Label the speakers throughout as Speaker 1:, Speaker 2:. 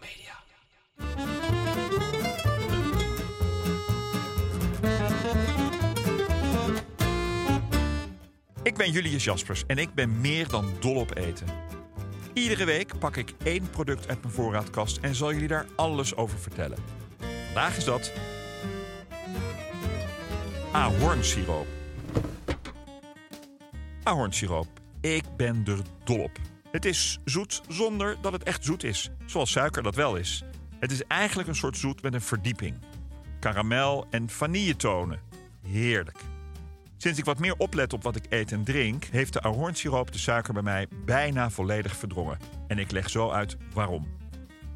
Speaker 1: Media.
Speaker 2: Ik ben Julius Jaspers en ik ben meer dan dol op eten. Iedere week pak ik één product uit mijn voorraadkast en zal jullie daar alles over vertellen. Vandaag is dat ahornsiroop. Ahornsiroop. Ik ben er dol op. Het is zoet zonder dat het echt zoet is, zoals suiker dat wel is. Het is eigenlijk een soort zoet met een verdieping. Karamel en vanilletonen. Heerlijk. Sinds ik wat meer oplet op wat ik eet en drink, heeft de ahornsiroop de suiker bij mij bijna volledig verdrongen. En ik leg zo uit waarom.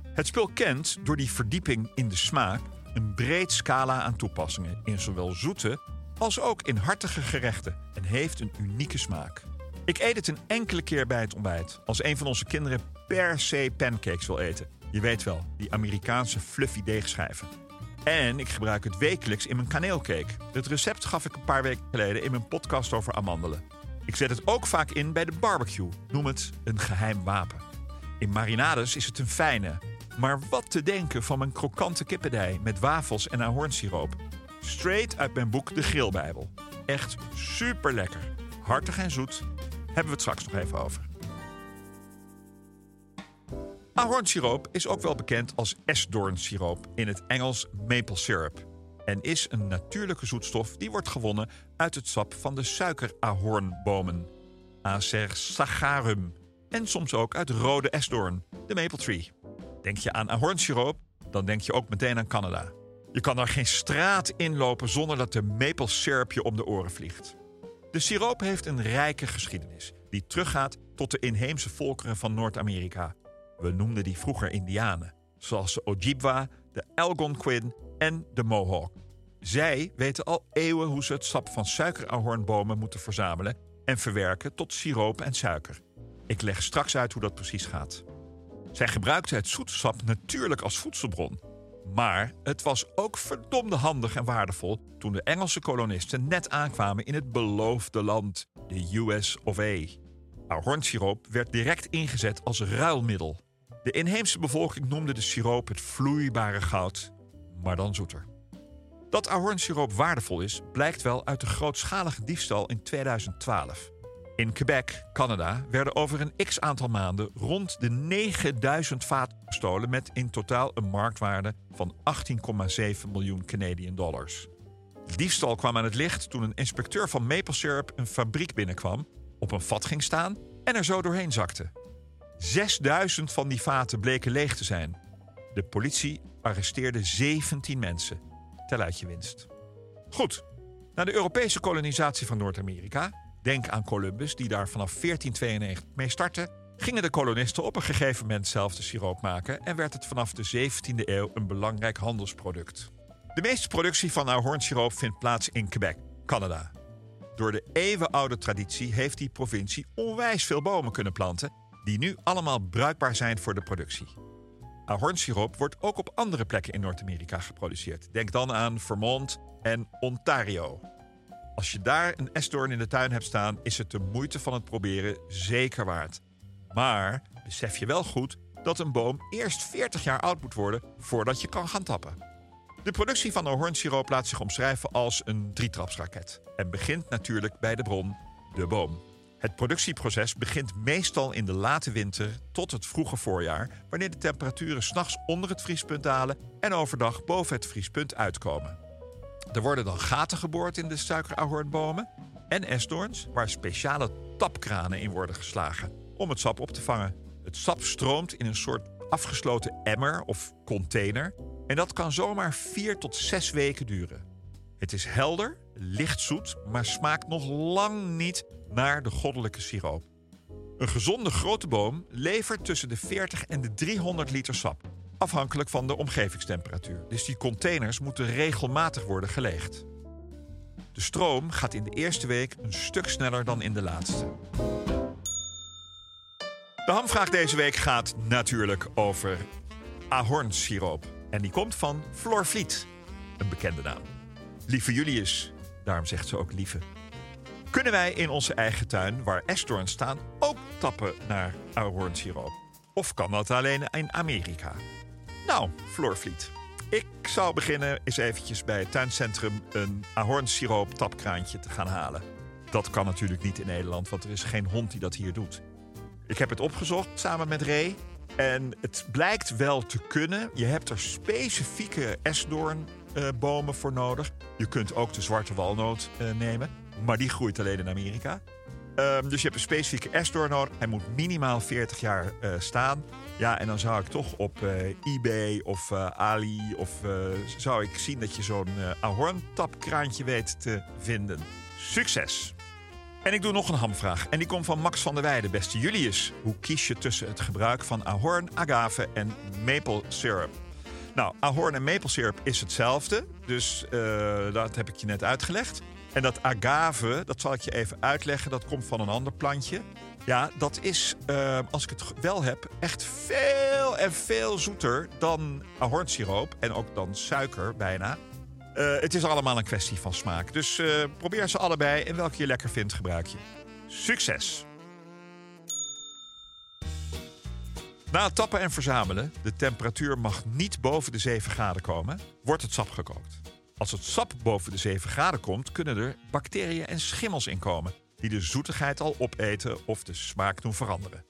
Speaker 2: Het spul kent, door die verdieping in de smaak, een breed scala aan toepassingen in zowel zoete als ook in hartige gerechten en heeft een unieke smaak. Ik eet het een enkele keer bij het ontbijt, als een van onze kinderen per se pancakes wil eten. Je weet wel, die Amerikaanse fluffy deegschijven. En ik gebruik het wekelijks in mijn kaneelcake. Het recept gaf ik een paar weken geleden in mijn podcast over amandelen. Ik zet het ook vaak in bij de barbecue. Noem het een geheim wapen. In marinades is het een fijne. Maar wat te denken van mijn krokante kippendij met wafels en ahornsiroop. Straight uit mijn boek De Grillbijbel. Echt super lekker. Hartig en zoet. Hebben we het straks nog even over. Ahornsiroop is ook wel bekend als esdoornsiroop, in het Engels maple syrup. En is een natuurlijke zoetstof die wordt gewonnen uit het sap van de suikerahornbomen. Acer sagarum. En soms ook uit rode esdoorn, de maple tree. Denk je aan ahornsiroop, dan denk je ook meteen aan Canada. Je kan daar geen straat inlopen zonder dat de maple syrup je om de oren vliegt. De siroop heeft een rijke geschiedenis die teruggaat tot de inheemse volkeren van Noord-Amerika. We noemden die vroeger Indianen, zoals de Ojibwa, de Algonquin en de Mohawk. Zij weten al eeuwen hoe ze het sap van suikerahornbomen moeten verzamelen en verwerken tot siroop en suiker. Ik leg straks uit hoe dat precies gaat. Zij gebruikten het zoete sap natuurlijk als voedselbron. Maar het was ook verdomde handig en waardevol toen de Engelse kolonisten net aankwamen in het beloofde land, de US of A. Ahornsiroop werd direct ingezet als ruilmiddel. De inheemse bevolking noemde de siroop het vloeibare goud, maar dan zoeter. Dat ahornsiroop waardevol is, blijkt wel uit de grootschalige diefstal in 2012. In Quebec, Canada, werden over een x aantal maanden rond de 9000 vaten gestolen met in totaal een marktwaarde van 18,7 miljoen Canadian dollars. Diefstal kwam aan het licht toen een inspecteur van maple syrup een fabriek binnenkwam, op een vat ging staan en er zo doorheen zakte. 6000 van die vaten bleken leeg te zijn. De politie arresteerde 17 mensen. Tel uit je winst. Goed, na de Europese kolonisatie van Noord-Amerika, denk aan Columbus die daar vanaf 1492 mee startte, gingen de kolonisten op een gegeven moment zelf de siroop maken en werd het vanaf de 17e eeuw een belangrijk handelsproduct. De meeste productie van ahornsiroop vindt plaats in Quebec, Canada. Door de eeuwenoude traditie heeft die provincie onwijs veel bomen kunnen planten, die nu allemaal bruikbaar zijn voor de productie. Ahornsiroop wordt ook op andere plekken in Noord-Amerika geproduceerd. Denk dan aan Vermont en Ontario. Als je daar een esdoorn in de tuin hebt staan, is het de moeite van het proberen zeker waard. Maar besef je wel goed dat een boom eerst 40 jaar oud moet worden voordat je kan gaan tappen. De productie van ahornsiroop laat zich omschrijven als een drietrapsraket en begint natuurlijk bij de bron, de boom. Het productieproces begint meestal in de late winter tot het vroege voorjaar, wanneer de temperaturen s'nachts onder het vriespunt dalen en overdag boven het vriespunt uitkomen. Er worden dan gaten geboord in de suikerahornbomen en esdoorns, waar speciale tapkranen in worden geslagen om het sap op te vangen. Het sap stroomt in een soort afgesloten emmer of container en dat kan zomaar 4 tot 6 weken duren. Het is helder, licht zoet, maar smaakt nog lang niet naar de goddelijke siroop. Een gezonde grote boom levert tussen de 40 en de 300 liter sap, afhankelijk van de omgevingstemperatuur. Dus die containers moeten regelmatig worden geleegd. De stroom gaat in de eerste week een stuk sneller dan in de laatste. De hamvraag deze week gaat natuurlijk over ahornsiroop. En die komt van Flor Vliet, een bekende naam. Lieve Julius, daarom zegt ze ook lieve. Kunnen wij in onze eigen tuin, waar esdoorns staan, ook tappen naar ahornsiroop? Of kan dat alleen in Amerika? Nou, Floorvliet. Ik zou beginnen eens eventjes bij het tuincentrum een ahornsiroop tapkraantje te gaan halen. Dat kan natuurlijk niet in Nederland, want er is geen hond die dat hier doet. Ik heb het opgezocht samen met Ray. En het blijkt wel te kunnen. Je hebt er specifieke esdoornbomen voor nodig. Je kunt ook de zwarte walnoot uh, nemen. Maar die groeit alleen in Amerika. Um, dus je hebt een specifieke esdoorn nodig. Hij moet minimaal 40 jaar uh, staan. Ja, en dan zou ik toch op uh, eBay of uh, Ali... of zou ik zien dat je zo'n ahorntapkraantje weet te vinden. Succes! En ik doe nog een hamvraag. En die komt van Max van der Weijden, beste Julius. Hoe kies je tussen het gebruik van ahorn, agave en maple syrup? Nou, ahorn en maple syrup is hetzelfde. Dus dat heb ik je net uitgelegd. En dat agave, dat zal ik je even uitleggen. Dat komt van een ander plantje. Ja, dat is, uh, als ik het wel heb, echt veel en veel zoeter dan ahornsiroop. En ook dan suiker bijna. Uh, het is allemaal een kwestie van smaak. Dus uh, probeer ze allebei en welke je lekker vindt, gebruik je. Succes! Na het tappen en verzamelen, de temperatuur mag niet boven de 7 graden komen, wordt het sap gekookt. Als het sap boven de 7 graden komt, kunnen er bacteriën en schimmels in komen, die de zoetigheid al opeten of de smaak doen veranderen.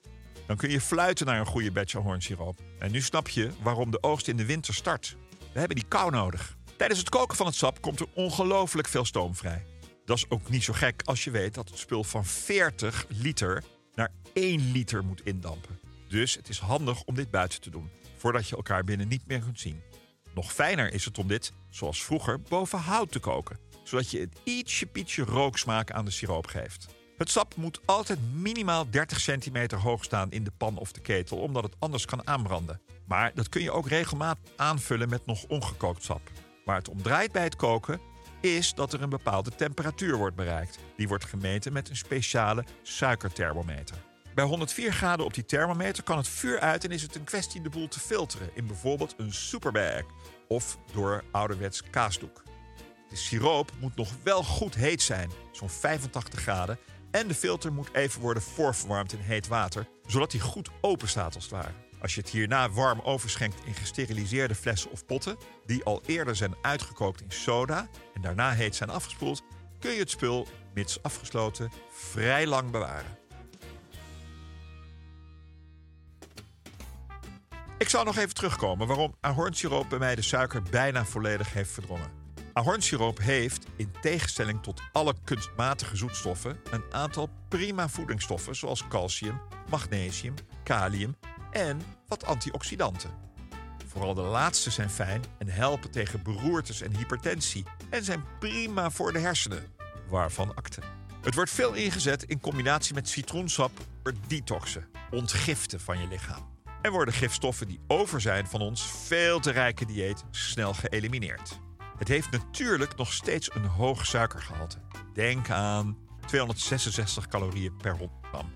Speaker 2: Dan kun je fluiten naar een goede batch ahornsiroop. En nu snap je waarom de oogst in de winter start. We hebben die kou nodig. Tijdens het koken van het sap komt er ongelooflijk veel stoom vrij. Dat is ook niet zo gek als je weet dat het spul van 40 liter naar 1 liter moet indampen. Dus het is handig om dit buiten te doen, voordat je elkaar binnen niet meer kunt zien. Nog fijner is het om dit, zoals vroeger, boven hout te koken, zodat je het ietsje pietje rooksmaak aan de siroop geeft. Het sap moet altijd minimaal 30 centimeter hoog staan in de pan of de ketel, omdat het anders kan aanbranden. Maar dat kun je ook regelmatig aanvullen met nog ongekookt sap. Waar het om draait bij het koken is dat er een bepaalde temperatuur wordt bereikt. Die wordt gemeten met een speciale suikerthermometer. Bij 104 graden op die thermometer kan het vuur uit en is het een kwestie de boel te filteren in bijvoorbeeld een superbag of door ouderwets kaasdoek. De siroop moet nog wel goed heet zijn, zo'n 85 graden, en de filter moet even worden voorverwarmd in heet water, zodat hij goed open staat als het ware. Als je het hierna warm overschenkt in gesteriliseerde flessen of potten, die al eerder zijn uitgekookt in soda en daarna heet zijn afgespoeld, kun je het spul, mits afgesloten, vrij lang bewaren. Ik zal nog even terugkomen waarom ahornsiroop bij mij de suiker bijna volledig heeft verdrongen. Ahornsiroop heeft, in tegenstelling tot alle kunstmatige zoetstoffen, een aantal prima voedingsstoffen zoals calcium, magnesium, kalium en wat antioxidanten. Vooral de laatste zijn fijn en helpen tegen beroertes en hypertensie en zijn prima voor de hersenen, waarvan akte. Het wordt veel ingezet in combinatie met citroensap voor detoxen, ontgiften van je lichaam. En worden gifstoffen die over zijn van ons veel te rijke dieet snel geëlimineerd. Het heeft natuurlijk nog steeds een hoog suikergehalte. Denk aan 266 calorieën per 100 gram.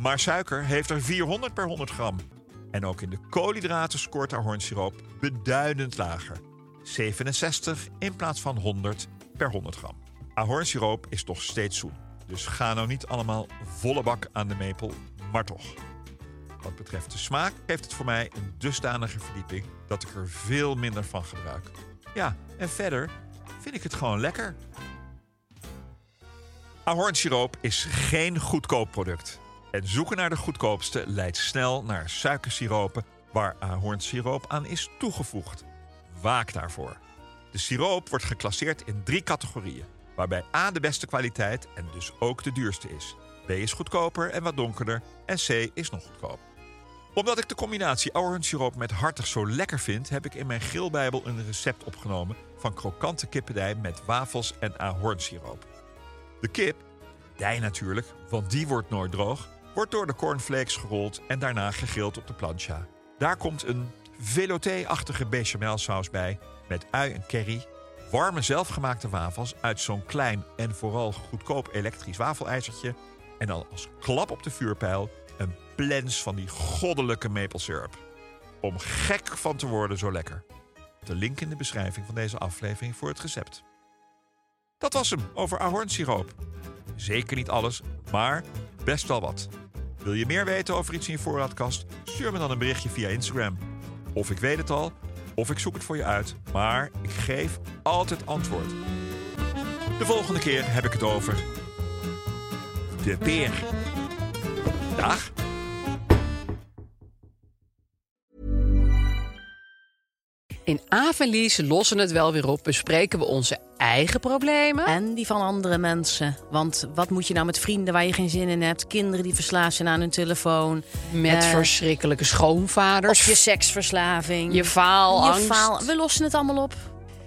Speaker 2: Maar suiker heeft er 400 per 100 gram. En ook in de koolhydraten scoort ahornsiroop beduidend lager. 67 in plaats van 100 per 100 gram. Ahornsiroop is toch steeds zoet. Dus ga nou niet allemaal volle bak aan de mepel, maar toch. Wat betreft de smaak heeft het voor mij een dusdanige verdieping dat ik er veel minder van gebruik. Ja, en verder vind ik het gewoon lekker. Ahornsiroop is geen goedkoop product. En zoeken naar de goedkoopste leidt snel naar suikersiropen waar ahornsiroop aan is toegevoegd. Waak daarvoor. De siroop wordt geclasseerd in drie categorieën, waarbij A de beste kwaliteit en dus ook de duurste is. B is goedkoper en wat donkerder en C is nog goedkoop. Omdat ik de combinatie ahornsiroop met hartig zo lekker vind, heb ik in mijn grillbijbel een recept opgenomen van krokante kippendij met wafels en ahornsiroop. De kip, dij natuurlijk, want die wordt nooit droog, wordt door de cornflakes gerold en daarna gegrild op de plancha. Daar komt een velouté-achtige bechamelsaus bij met ui en curry, warme zelfgemaakte wafels uit zo'n klein en vooral goedkoop elektrisch wafelijzertje en dan als klap op de vuurpijl een plens van die goddelijke maple syrup. Om gek van te worden zo lekker. De link in de beschrijving van deze aflevering voor het recept. Dat was hem over ahornsiroop. Zeker niet alles, maar best wel wat. Wil je meer weten over iets in je voorraadkast? Stuur me dan een berichtje via Instagram. Of ik weet het al, of ik zoek het voor je uit, maar ik geef altijd antwoord. De volgende keer heb ik het over de peer. Dag.
Speaker 1: In Avenlies lossen het wel weer op, bespreken we onze eigen problemen.
Speaker 3: En die van andere mensen. Want wat moet je nou met vrienden waar je geen zin in hebt? Kinderen die verslaafd zijn aan hun telefoon.
Speaker 1: Met
Speaker 3: Eh,
Speaker 1: verschrikkelijke schoonvaders.
Speaker 3: Of je seksverslaving.
Speaker 1: je faalangst.
Speaker 3: Je faal. We lossen het allemaal op.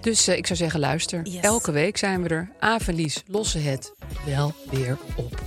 Speaker 1: Dus eh, ik zou zeggen, luister.
Speaker 3: Yes.
Speaker 1: Elke week zijn we er. Avenlies lossen het wel weer op.